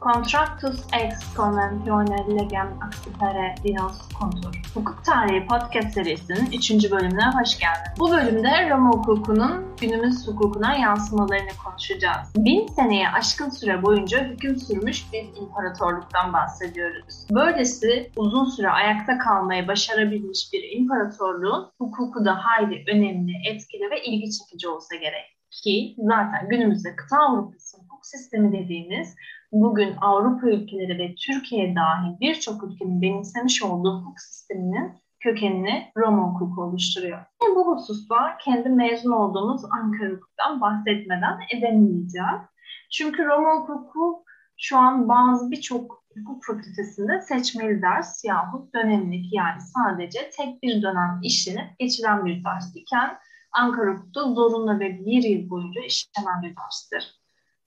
Contractus ex conventione legem accipere dinos contur. Hukuk Tarihi Podcast serisinin 3. bölümüne hoş geldin. Bu bölümde Roma hukukunun günümüz hukukuna yansımalarını konuşacağız. Bin seneye aşkın süre boyunca hüküm sürmüş bir imparatorluktan bahsediyoruz. Böylesi uzun süre ayakta kalmayı başarabilmiş bir imparatorluğun hukuku da hayli önemli, etkili ve ilgi çekici olsa gerek. Ki zaten günümüzde kıta Avrupası sistemi dediğimiz bugün Avrupa ülkeleri ve Türkiye dahil birçok ülkenin benimsemiş olduğu hukuk sisteminin kökenini Roma hukuku oluşturuyor. Yani bu hususta kendi mezun olduğumuz Ankara hukuktan bahsetmeden edemeyeceğim. Çünkü Roma hukuku şu an bazı birçok hukuk fakültesinde seçmeli ders yahut dönemlik yani sadece tek bir dönem işlenip geçilen bir ders iken Ankara hukukta zorunlu ve bir yıl boyunca işlenen bir derstir.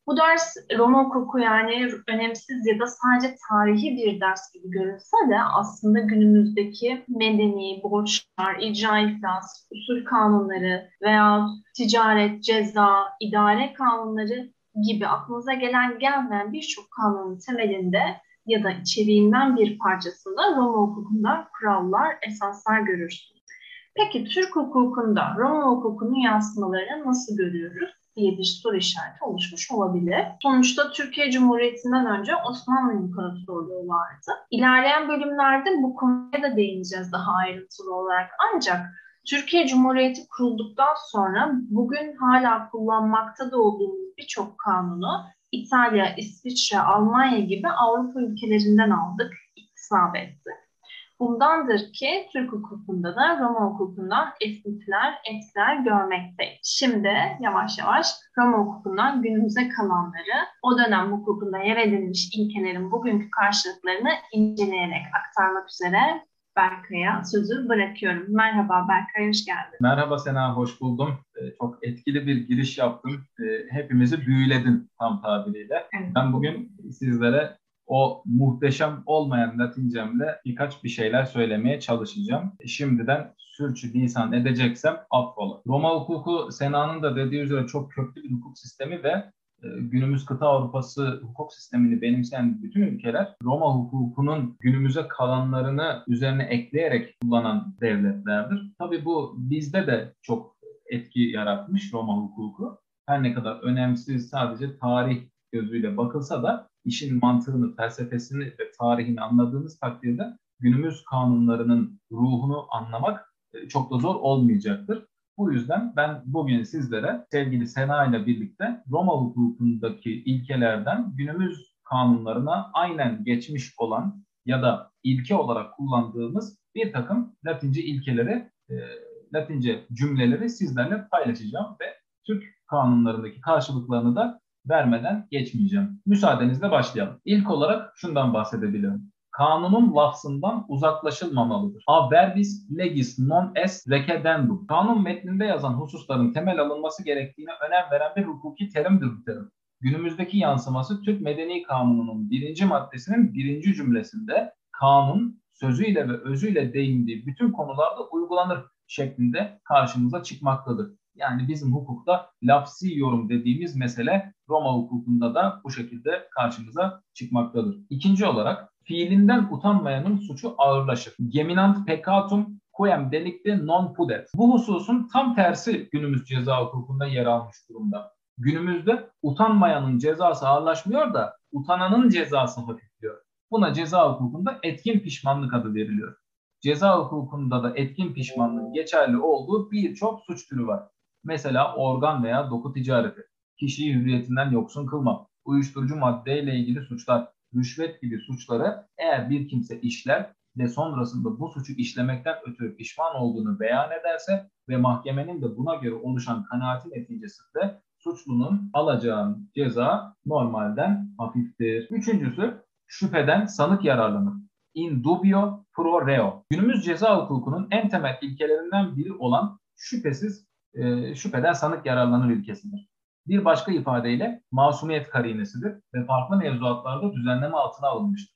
Bu ders Roma hukuku yani önemsiz ya da sadece tarihi bir ders gibi görünse de aslında günümüzdeki medeni, borçlar, icra iflas, usul kanunları veya ticaret, ceza, idare kanunları gibi aklınıza gelen gelmeyen birçok kanunun temelinde ya da içeriğinden bir parçasında Roma hukukunda kurallar, esaslar görürsünüz. Peki Türk hukukunda Roma hukukunun yansımalarını nasıl görüyoruz? Diye bir soru işareti oluşmuş olabilir. Sonuçta Türkiye Cumhuriyeti'nden önce Osmanlı İmparatorluğu vardı. İlerleyen bölümlerde bu konuya da değineceğiz daha ayrıntılı olarak. Ancak Türkiye Cumhuriyeti kurulduktan sonra bugün hala kullanmakta da olduğumuz birçok kanunu İtalya, İsviçre, Almanya gibi Avrupa ülkelerinden aldık, iktisap etti. Bundandır ki Türk hukukunda da Roma hukukundan esintiler, etkiler görmekteyiz. Şimdi yavaş yavaş Roma hukukundan günümüze kalanları, o dönem hukukunda yer edilmiş ilkelerin bugünkü karşılıklarını inceleyerek aktarmak üzere Berkay'a sözü bırakıyorum. Merhaba Berkay, hoş geldin. Merhaba Sena, hoş buldum. Ee, çok etkili bir giriş yaptın. Ee, hepimizi büyüledin tam tabiriyle. Evet. Ben bugün sizlere o muhteşem olmayan Latincemle birkaç bir şeyler söylemeye çalışacağım. Şimdiden sürçü lisan edeceksem affola. Roma hukuku Sena'nın da dediği üzere çok köklü bir hukuk sistemi ve e, günümüz kıta Avrupası hukuk sistemini benimseyen bütün ülkeler Roma hukukunun günümüze kalanlarını üzerine ekleyerek kullanan devletlerdir. Tabii bu bizde de çok etki yaratmış Roma hukuku. Her ne kadar önemsiz sadece tarih gözüyle bakılsa da işin mantığını, felsefesini ve tarihini anladığınız takdirde günümüz kanunlarının ruhunu anlamak e, çok da zor olmayacaktır. Bu yüzden ben bugün sizlere sevgili Sena ile birlikte Roma hukukundaki ilkelerden günümüz kanunlarına aynen geçmiş olan ya da ilke olarak kullandığımız bir takım Latince ilkeleri, e, Latince cümleleri sizlerle paylaşacağım ve Türk kanunlarındaki karşılıklarını da vermeden geçmeyeceğim. Müsaadenizle başlayalım. İlk olarak şundan bahsedebilirim. Kanunun lafzından uzaklaşılmamalıdır. A verbis legis non est recedendum. Kanun metninde yazan hususların temel alınması gerektiğine önem veren bir hukuki terimdir bu terim. Günümüzdeki yansıması Türk Medeni Kanunu'nun birinci maddesinin birinci cümlesinde kanun sözüyle ve özüyle değindiği bütün konularda uygulanır şeklinde karşımıza çıkmaktadır. Yani bizim hukukta lafsi yorum dediğimiz mesele Roma hukukunda da bu şekilde karşımıza çıkmaktadır. İkinci olarak fiilinden utanmayanın suçu ağırlaşır. Geminant peccatum quem delicti non pudet. Bu hususun tam tersi günümüz ceza hukukunda yer almış durumda. Günümüzde utanmayanın cezası ağırlaşmıyor da utananın cezası hafifliyor. Buna ceza hukukunda etkin pişmanlık adı veriliyor. Ceza hukukunda da etkin pişmanlığın geçerli olduğu birçok suç türü var. Mesela organ veya doku ticareti, kişiyi hürriyetinden yoksun kılma, uyuşturucu maddeyle ilgili suçlar, rüşvet gibi suçları eğer bir kimse işler ve sonrasında bu suçu işlemekten ötürü pişman olduğunu beyan ederse ve mahkemenin de buna göre oluşan kanaati neticesinde suçlunun alacağı ceza normalden hafiftir. Üçüncüsü şüpheden sanık yararlanır. In dubio pro reo. Günümüz ceza hukukunun en temel ilkelerinden biri olan şüphesiz e, şüpheden sanık yararlanır ilkesidir. Bir başka ifadeyle masumiyet karinesidir ve farklı mevzuatlarda düzenleme altına alınmıştır.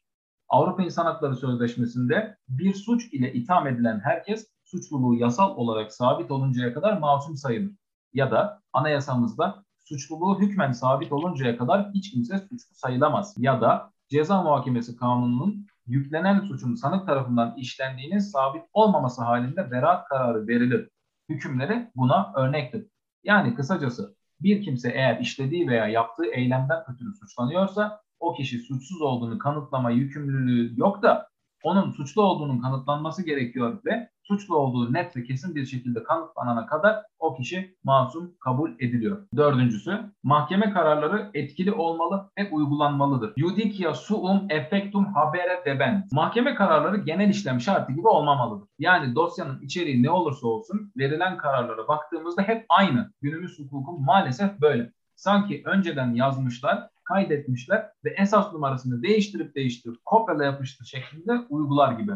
Avrupa İnsan Hakları Sözleşmesi'nde bir suç ile itham edilen herkes suçluluğu yasal olarak sabit oluncaya kadar masum sayılır. Ya da anayasamızda suçluluğu hükmen sabit oluncaya kadar hiç kimse suçlu sayılamaz. Ya da ceza muhakemesi kanununun yüklenen suçun sanık tarafından işlendiğinin sabit olmaması halinde beraat kararı verilir. Hükümleri buna örnektir. Yani kısacası bir kimse eğer işlediği veya yaptığı eylemden ötürü suçlanıyorsa o kişi suçsuz olduğunu kanıtlama yükümlülüğü yok da onun suçlu olduğunun kanıtlanması gerekiyor ve suçlu olduğu net ve kesin bir şekilde kanıtlanana kadar o kişi masum kabul ediliyor. Dördüncüsü, mahkeme kararları etkili olmalı ve uygulanmalıdır. Judicia suum effectum habere debent. Mahkeme kararları genel işlem şartı gibi olmamalıdır. Yani dosyanın içeriği ne olursa olsun verilen kararlara baktığımızda hep aynı. Günümüz hukuku maalesef böyle. Sanki önceden yazmışlar kaydetmişler ve esas numarasını değiştirip değiştirip kopyala yapıştır şeklinde uygular gibi.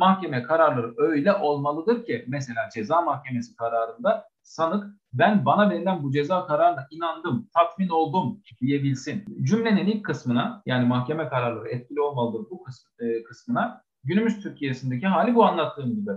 Mahkeme kararları öyle olmalıdır ki mesela ceza mahkemesi kararında sanık ben bana verilen bu ceza kararına inandım, tatmin oldum diyebilsin. Cümlenin ilk kısmına yani mahkeme kararları etkili olmalıdır bu e, kısmına günümüz Türkiye'sindeki hali bu anlattığım gibi.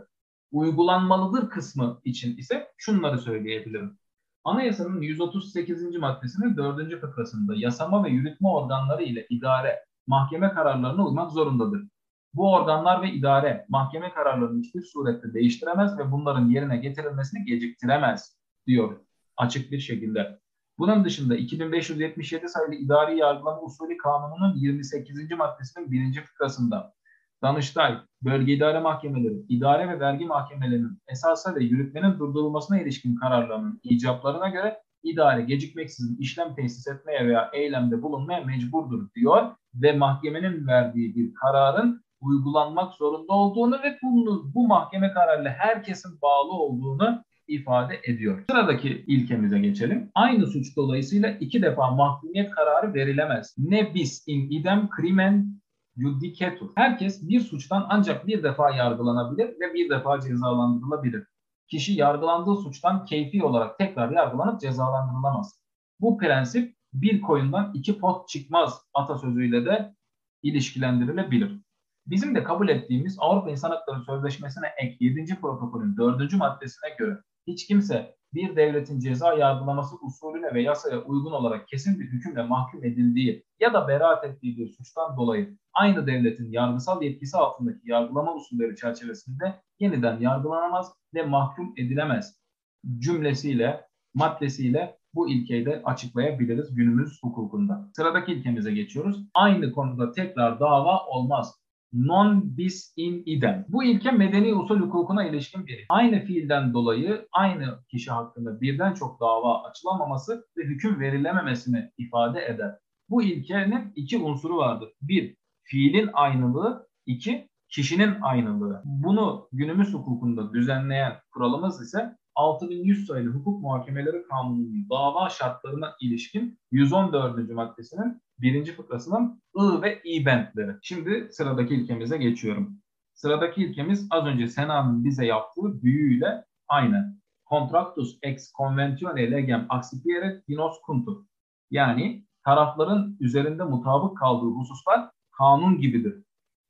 Uygulanmalıdır kısmı için ise şunları söyleyebilirim. Anayasanın 138. maddesinin 4. fıkrasında yasama ve yürütme organları ile idare mahkeme kararlarına uymak zorundadır. Bu organlar ve idare mahkeme kararlarını hiçbir surette değiştiremez ve bunların yerine getirilmesini geciktiremez diyor açık bir şekilde. Bunun dışında 2577 sayılı idari yargılama usulü kanununun 28. maddesinin 1. fıkrasında Danıştay, bölge idare mahkemeleri, idare ve vergi mahkemelerinin esasa ve yürütmenin durdurulmasına ilişkin kararlarının icaplarına göre idare gecikmeksizin işlem tesis etmeye veya eylemde bulunmaya mecburdur diyor ve mahkemenin verdiği bir kararın uygulanmak zorunda olduğunu ve bunu, bu mahkeme kararıyla herkesin bağlı olduğunu ifade ediyor. Sıradaki ilkemize geçelim. Aynı suç dolayısıyla iki defa mahkumiyet kararı verilemez. Ne bis in idem crimen judicatur. Herkes bir suçtan ancak bir defa yargılanabilir ve bir defa cezalandırılabilir. Kişi yargılandığı suçtan keyfi olarak tekrar yargılanıp cezalandırılamaz. Bu prensip bir koyundan iki pot çıkmaz atasözüyle de ilişkilendirilebilir. Bizim de kabul ettiğimiz Avrupa İnsan Hakları Sözleşmesi'ne ek 7. protokolün 4. maddesine göre hiç kimse bir devletin ceza yargılaması usulüne ve yasaya uygun olarak kesin bir hükümle mahkum edildiği ya da beraat ettiği bir suçtan dolayı aynı devletin yargısal yetkisi altındaki yargılama usulleri çerçevesinde yeniden yargılanamaz ve mahkum edilemez cümlesiyle, maddesiyle bu ilkeyi de açıklayabiliriz günümüz hukukunda. Sıradaki ilkemize geçiyoruz. Aynı konuda tekrar dava olmaz non bis in idem. Bu ilke medeni usul hukukuna ilişkin biri. Aynı fiilden dolayı aynı kişi hakkında birden çok dava açılamaması ve hüküm verilememesini ifade eder. Bu ilkenin iki unsuru vardır. Bir, fiilin aynılığı. iki kişinin aynılığı. Bunu günümüz hukukunda düzenleyen kuralımız ise 6100 sayılı hukuk muhakemeleri kanununun dava şartlarına ilişkin 114. maddesinin birinci fıkrasının I ve I bentleri. Şimdi sıradaki ilkemize geçiyorum. Sıradaki ilkemiz az önce Sena'nın bize yaptığı büyüyle aynı. Contractus ex conventione legem accipiere dinos kuntur. Yani tarafların üzerinde mutabık kaldığı hususlar kanun gibidir.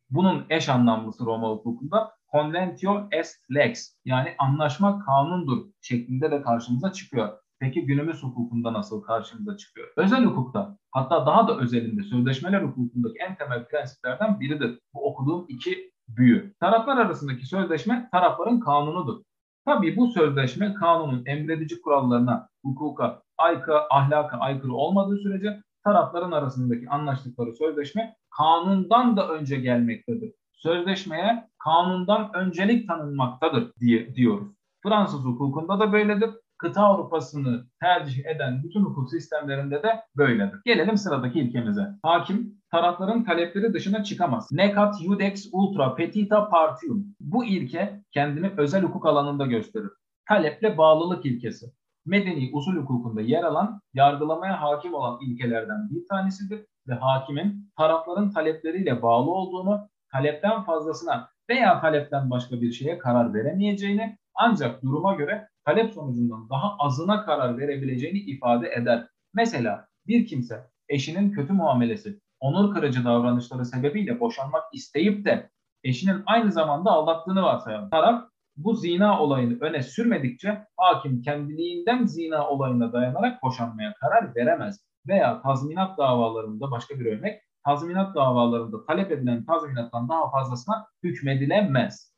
Bunun eş anlamlısı Roma hukukunda conventio est lex yani anlaşma kanundur şeklinde de karşımıza çıkıyor. Peki günümüz hukukunda nasıl karşımıza çıkıyor? Özel hukukta hatta daha da özelinde sözleşmeler hukukundaki en temel prensiplerden biridir. Bu okuduğum iki büyü. Taraflar arasındaki sözleşme tarafların kanunudur. Tabii bu sözleşme kanunun emredici kurallarına, hukuka, aykı, ahlaka aykırı olmadığı sürece tarafların arasındaki anlaştıkları sözleşme kanundan da önce gelmektedir. Sözleşmeye kanundan öncelik tanınmaktadır diye diyoruz. Fransız hukukunda da böyledir kıta Avrupa'sını tercih eden bütün hukuk sistemlerinde de böyledir. Gelelim sıradaki ilkemize. Hakim tarafların talepleri dışına çıkamaz. Necat judex ultra petita partium. Bu ilke kendini özel hukuk alanında gösterir. Taleple bağlılık ilkesi. Medeni usul hukukunda yer alan, yargılamaya hakim olan ilkelerden bir tanesidir ve hakimin tarafların talepleriyle bağlı olduğunu, talepten fazlasına veya talepten başka bir şeye karar veremeyeceğini ancak duruma göre talep sonucundan daha azına karar verebileceğini ifade eder. Mesela bir kimse eşinin kötü muamelesi, onur kırıcı davranışları sebebiyle boşanmak isteyip de eşinin aynı zamanda aldattığını varsayalım. Taraf bu zina olayını öne sürmedikçe hakim kendiliğinden zina olayına dayanarak boşanmaya karar veremez. Veya tazminat davalarında başka bir örnek, tazminat davalarında talep edilen tazminattan daha fazlasına hükmedilemez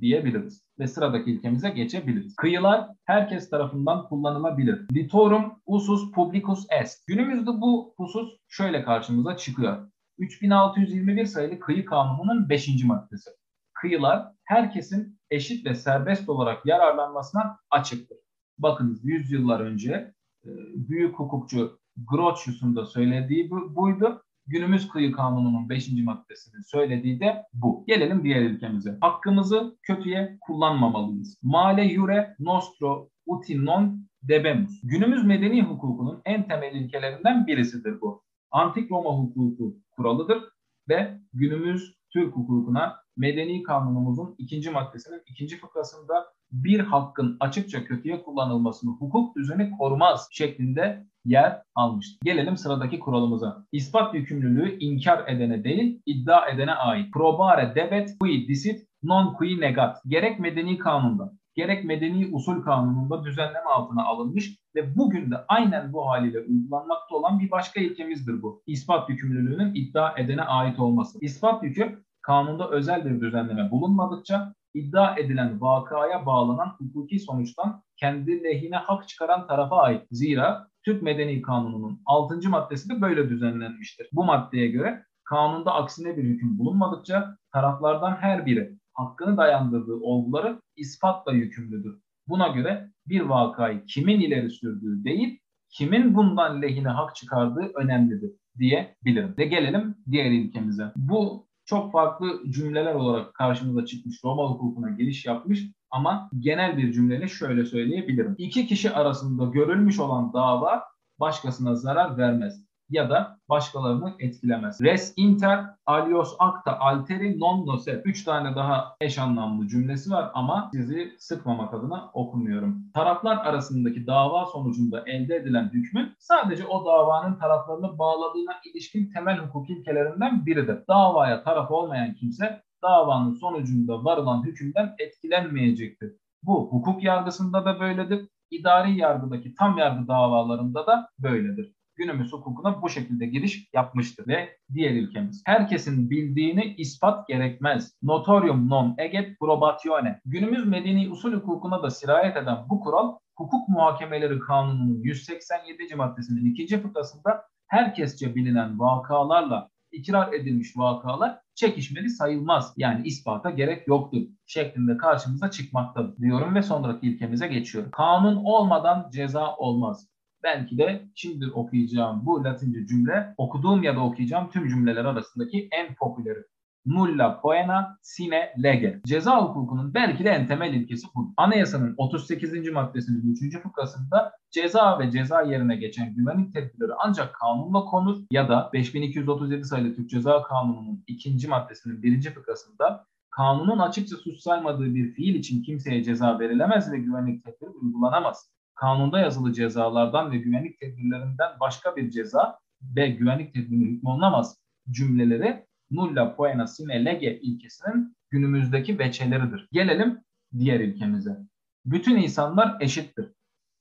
diyebiliriz. Ve sıradaki ilkemize geçebiliriz. Kıyılar herkes tarafından kullanılabilir. Litorum usus publicus est. Günümüzde bu husus şöyle karşımıza çıkıyor. 3621 sayılı kıyı kanununun 5. maddesi. Kıyılar herkesin eşit ve serbest olarak yararlanmasına açıktır. Bakınız yüzyıllar önce e, büyük hukukçu Grotius'un da söylediği buydu. Günümüz kıyı kanununun 5. maddesinin söylediği de bu. Gelelim diğer ilkemize. Hakkımızı kötüye kullanmamalıyız. Male jure nostro uti non debemus. Günümüz medeni hukukunun en temel ilkelerinden birisidir bu. Antik Roma hukuku kuralıdır ve günümüz Türk hukukuna medeni kanunumuzun ikinci maddesinin ikinci fıkrasında bir hakkın açıkça kötüye kullanılmasını hukuk düzeni korumaz şeklinde yer almıştır. Gelelim sıradaki kuralımıza. İspat yükümlülüğü inkar edene değil, iddia edene ait. Probare debet qui disit non qui negat. Gerek medeni kanunda, gerek medeni usul kanununda düzenleme altına alınmış ve bugün de aynen bu haliyle uygulanmakta olan bir başka ilkemizdir bu. İspat yükümlülüğünün iddia edene ait olması. İspat yükü kanunda özel bir düzenleme bulunmadıkça iddia edilen vakaya bağlanan hukuki sonuçtan kendi lehine hak çıkaran tarafa ait. Zira Türk Medeni Kanunu'nun 6. maddesi de böyle düzenlenmiştir. Bu maddeye göre kanunda aksine bir hüküm bulunmadıkça taraflardan her biri hakkını dayandırdığı olguları ispatla yükümlüdür. Buna göre bir vakayı kimin ileri sürdüğü değil, kimin bundan lehine hak çıkardığı önemlidir diyebilirim. Ve gelelim diğer ilkemize. Bu çok farklı cümleler olarak karşımıza çıkmış, Roma hukukuna giriş yapmış ama genel bir cümleyle şöyle söyleyebilirim. İki kişi arasında görülmüş olan dava başkasına zarar vermez ya da başkalarını etkilemez. Res inter alios acta alteri non nocet. Üç tane daha eş anlamlı cümlesi var ama sizi sıkmamak adına okumuyorum. Taraflar arasındaki dava sonucunda elde edilen hükmün sadece o davanın taraflarını bağladığına ilişkin temel hukuk ilkelerinden biridir. Davaya taraf olmayan kimse davanın sonucunda varılan hükümden etkilenmeyecektir. Bu hukuk yargısında da böyledir. İdari yargıdaki tam yargı davalarında da böyledir günümüz hukukuna bu şekilde giriş yapmıştır. Ve diğer ilkemiz. Herkesin bildiğini ispat gerekmez. Notorium non eget probatione. Günümüz medeni usul hukukuna da sirayet eden bu kural hukuk muhakemeleri kanununun 187. maddesinin ikinci fıkrasında herkesçe bilinen vakalarla ikrar edilmiş vakalar çekişmeli sayılmaz. Yani ispata gerek yoktur şeklinde karşımıza çıkmaktadır diyorum ve sonraki ilkemize geçiyorum. Kanun olmadan ceza olmaz. Belki de şimdi okuyacağım bu Latince cümle okuduğum ya da okuyacağım tüm cümleler arasındaki en popüleri. Nulla poena sine lege. Ceza hukukunun belki de en temel ilkesi bu. Anayasanın 38. maddesinin 3. fıkrasında ceza ve ceza yerine geçen güvenlik tedbirleri ancak kanunla konur ya da 5237 sayılı Türk Ceza Kanunu'nun 2. maddesinin 1. fıkrasında kanunun açıkça suç saymadığı bir fiil için kimseye ceza verilemez ve güvenlik tedbiri uygulanamaz kanunda yazılı cezalardan ve güvenlik tedbirlerinden başka bir ceza ve güvenlik tedbirine hükmolunamaz cümleleri nulla poena sine lege ilkesinin günümüzdeki veçeleridir. Gelelim diğer ilkemize. Bütün insanlar eşittir.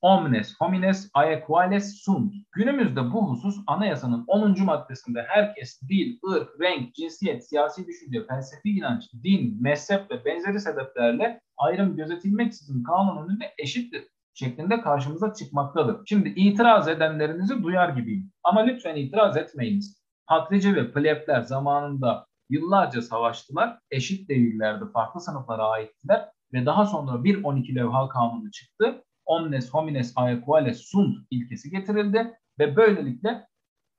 Omnes homines aequales sunt. Günümüzde bu husus anayasanın 10. maddesinde herkes dil, ırk, renk, cinsiyet, siyasi düşünce, felsefi inanç, din, mezhep ve benzeri sebeplerle ayrım gözetilmeksizin kanun önünde eşittir şeklinde karşımıza çıkmaktadır. Şimdi itiraz edenlerinizi duyar gibiyim. Ama lütfen itiraz etmeyiniz. Patrici ve plebler zamanında yıllarca savaştılar. Eşit değillerdi. Farklı sınıflara aittiler. Ve daha sonra bir 12 levha kanunu çıktı. Omnes homines aequales sunt ilkesi getirildi. Ve böylelikle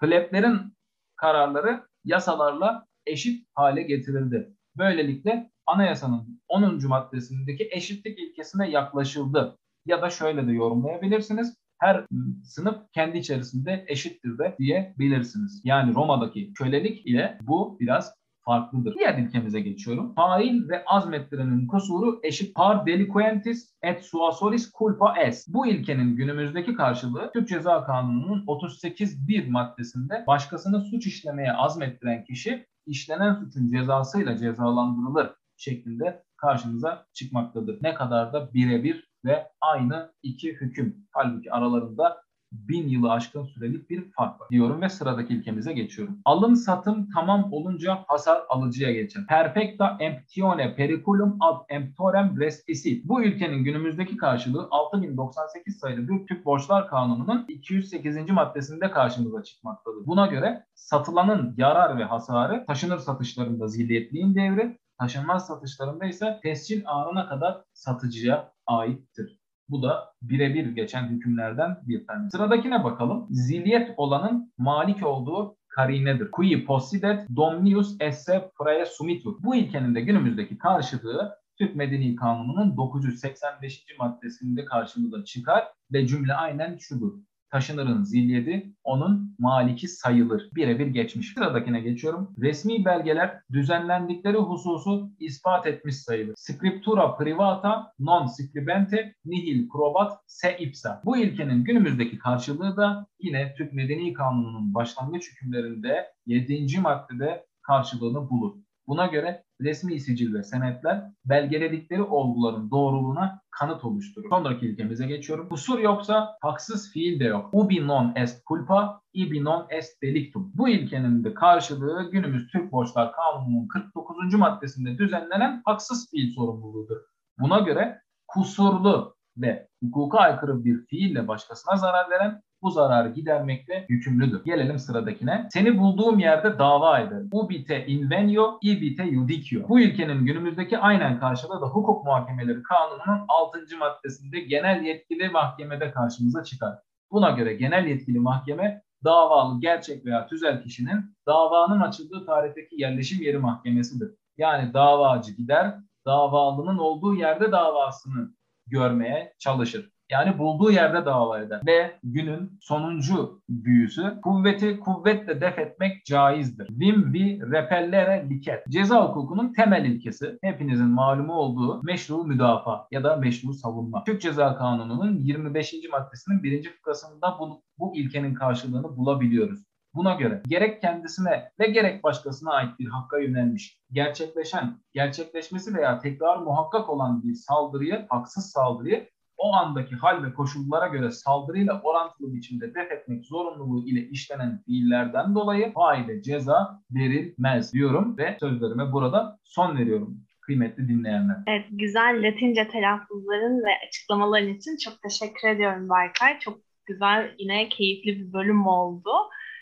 pleblerin kararları yasalarla eşit hale getirildi. Böylelikle anayasanın 10. maddesindeki eşitlik ilkesine yaklaşıldı ya da şöyle de yorumlayabilirsiniz. Her sınıf kendi içerisinde eşittir de diyebilirsiniz. Yani Roma'daki kölelik ile bu biraz farklıdır. Diğer ilkemize geçiyorum. Fail ve azmettirenin kusuru eşit par delinquentis et suasoris culpa est. Bu ilkenin günümüzdeki karşılığı Türk Ceza Kanunu'nun 38.1 maddesinde başkasını suç işlemeye azmettiren kişi işlenen suçun cezasıyla cezalandırılır şeklinde karşımıza çıkmaktadır. Ne kadar da birebir ve aynı iki hüküm. Halbuki aralarında bin yılı aşkın sürelik bir fark var diyorum ve sıradaki ilkemize geçiyorum. Alım satım tamam olunca hasar alıcıya geçer. Perfecta emptione periculum ad emptorem respisit. Bu ülkenin günümüzdeki karşılığı 6098 sayılı bir Türk Borçlar Kanunu'nun 208. maddesinde karşımıza çıkmaktadır. Buna göre satılanın yarar ve hasarı taşınır satışlarında zilyetliğin devri, taşınmaz satışlarında ise tescil anına kadar satıcıya aittir. Bu da birebir geçen hükümlerden bir tanesi. Sıradakine bakalım. Zilyet olanın malik olduğu karinedir. Qui possidet domnius esse praesumitur. Bu ilkenin de günümüzdeki karşılığı Türk Medeni Kanunu'nun 985. maddesinde karşımıza çıkar ve cümle aynen şudur taşınırın zilyedi onun maliki sayılır. Birebir geçmiş. Sıradakine geçiyorum. Resmi belgeler düzenlendikleri hususu ispat etmiş sayılır. Scriptura privata non scribente nihil probat se ipsa. Bu ilkenin günümüzdeki karşılığı da yine Türk Medeni Kanunu'nun başlangıç hükümlerinde 7. maddede karşılığını bulur. Buna göre resmi sicil ve senetler belgeledikleri olguların doğruluğuna kanıt oluşturur. Sonraki ilkemize geçiyorum. Kusur yoksa haksız fiil de yok. Ubi non est culpa, ibi non est delictum. Bu ilkenin de karşılığı günümüz Türk Borçlar Kanunu'nun 49. maddesinde düzenlenen haksız fiil sorumluluğudur. Buna göre kusurlu ve hukuka aykırı bir fiille başkasına zarar veren bu zararı gidermekle yükümlüdür. Gelelim sıradakine. Seni bulduğum yerde dava ederim. Ubite invenio, ibite judicio. Bu ilkenin günümüzdeki aynen karşılığı da hukuk muhakemeleri kanununun 6. maddesinde genel yetkili mahkemede karşımıza çıkar. Buna göre genel yetkili mahkeme davalı gerçek veya tüzel kişinin davanın açıldığı tarihteki yerleşim yeri mahkemesidir. Yani davacı gider, davalının olduğu yerde davasını görmeye çalışır. Yani bulduğu yerde dava eder. Ve günün sonuncu büyüsü kuvveti kuvvetle def etmek caizdir. Vim vi repellere liket. Ceza hukukunun temel ilkesi hepinizin malumu olduğu meşru müdafaa ya da meşru savunma. Türk Ceza Kanunu'nun 25. maddesinin birinci fıkrasında bu, bu ilkenin karşılığını bulabiliyoruz. Buna göre gerek kendisine ve gerek başkasına ait bir hakka yönelmiş, gerçekleşen, gerçekleşmesi veya tekrar muhakkak olan bir saldırıyı, haksız saldırıyı o andaki hal ve koşullara göre saldırıyla orantılı biçimde def etmek zorunluluğu ile işlenen fiillerden dolayı faile ceza verilmez diyorum ve sözlerime burada son veriyorum kıymetli dinleyenler. Evet, güzel Latince telaffuzların ve açıklamaların için çok teşekkür ediyorum Berkay. Çok güzel, yine keyifli bir bölüm oldu.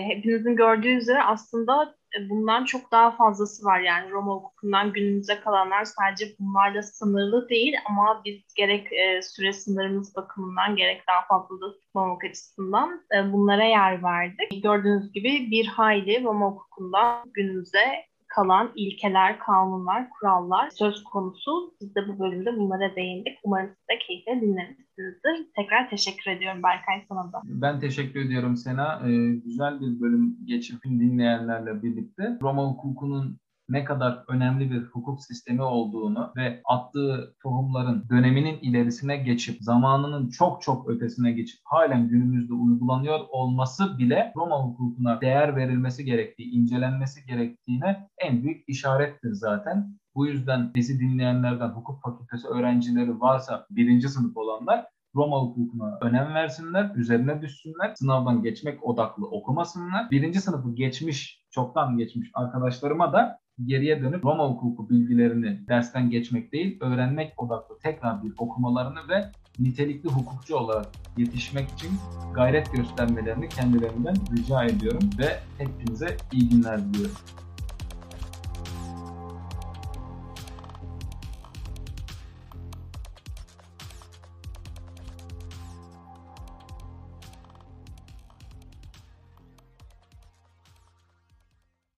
Hepinizin gördüğü üzere aslında bundan çok daha fazlası var. Yani Roma hukukundan günümüze kalanlar sadece bunlarla sınırlı değil ama biz gerek e, süre sınırımız bakımından gerek daha fazla da tutmamak açısından e, bunlara yer verdik. Gördüğünüz gibi bir hayli Roma hukukundan günümüze kalan ilkeler, kanunlar, kurallar söz konusu. Biz de bu bölümde bunlara değindik. Umarım siz de keyifle dinlemişsinizdir. Tekrar teşekkür ediyorum Berkay sana da. Ben teşekkür ediyorum Sena. Ee, güzel bir bölüm geçip dinleyenlerle birlikte. Roma hukukunun ne kadar önemli bir hukuk sistemi olduğunu ve attığı tohumların döneminin ilerisine geçip zamanının çok çok ötesine geçip halen günümüzde uygulanıyor olması bile Roma hukukuna değer verilmesi gerektiği, incelenmesi gerektiğine en büyük işarettir zaten. Bu yüzden bizi dinleyenlerden hukuk fakültesi öğrencileri varsa birinci sınıf olanlar Roma hukukuna önem versinler, üzerine düşsünler, sınavdan geçmek odaklı okumasınlar. Birinci sınıfı geçmiş, çoktan geçmiş arkadaşlarıma da geriye dönüp Roma hukuku bilgilerini dersten geçmek değil, öğrenmek odaklı tekrar bir okumalarını ve nitelikli hukukçu olarak yetişmek için gayret göstermelerini kendilerinden rica ediyorum ve hepinize iyi günler diliyorum.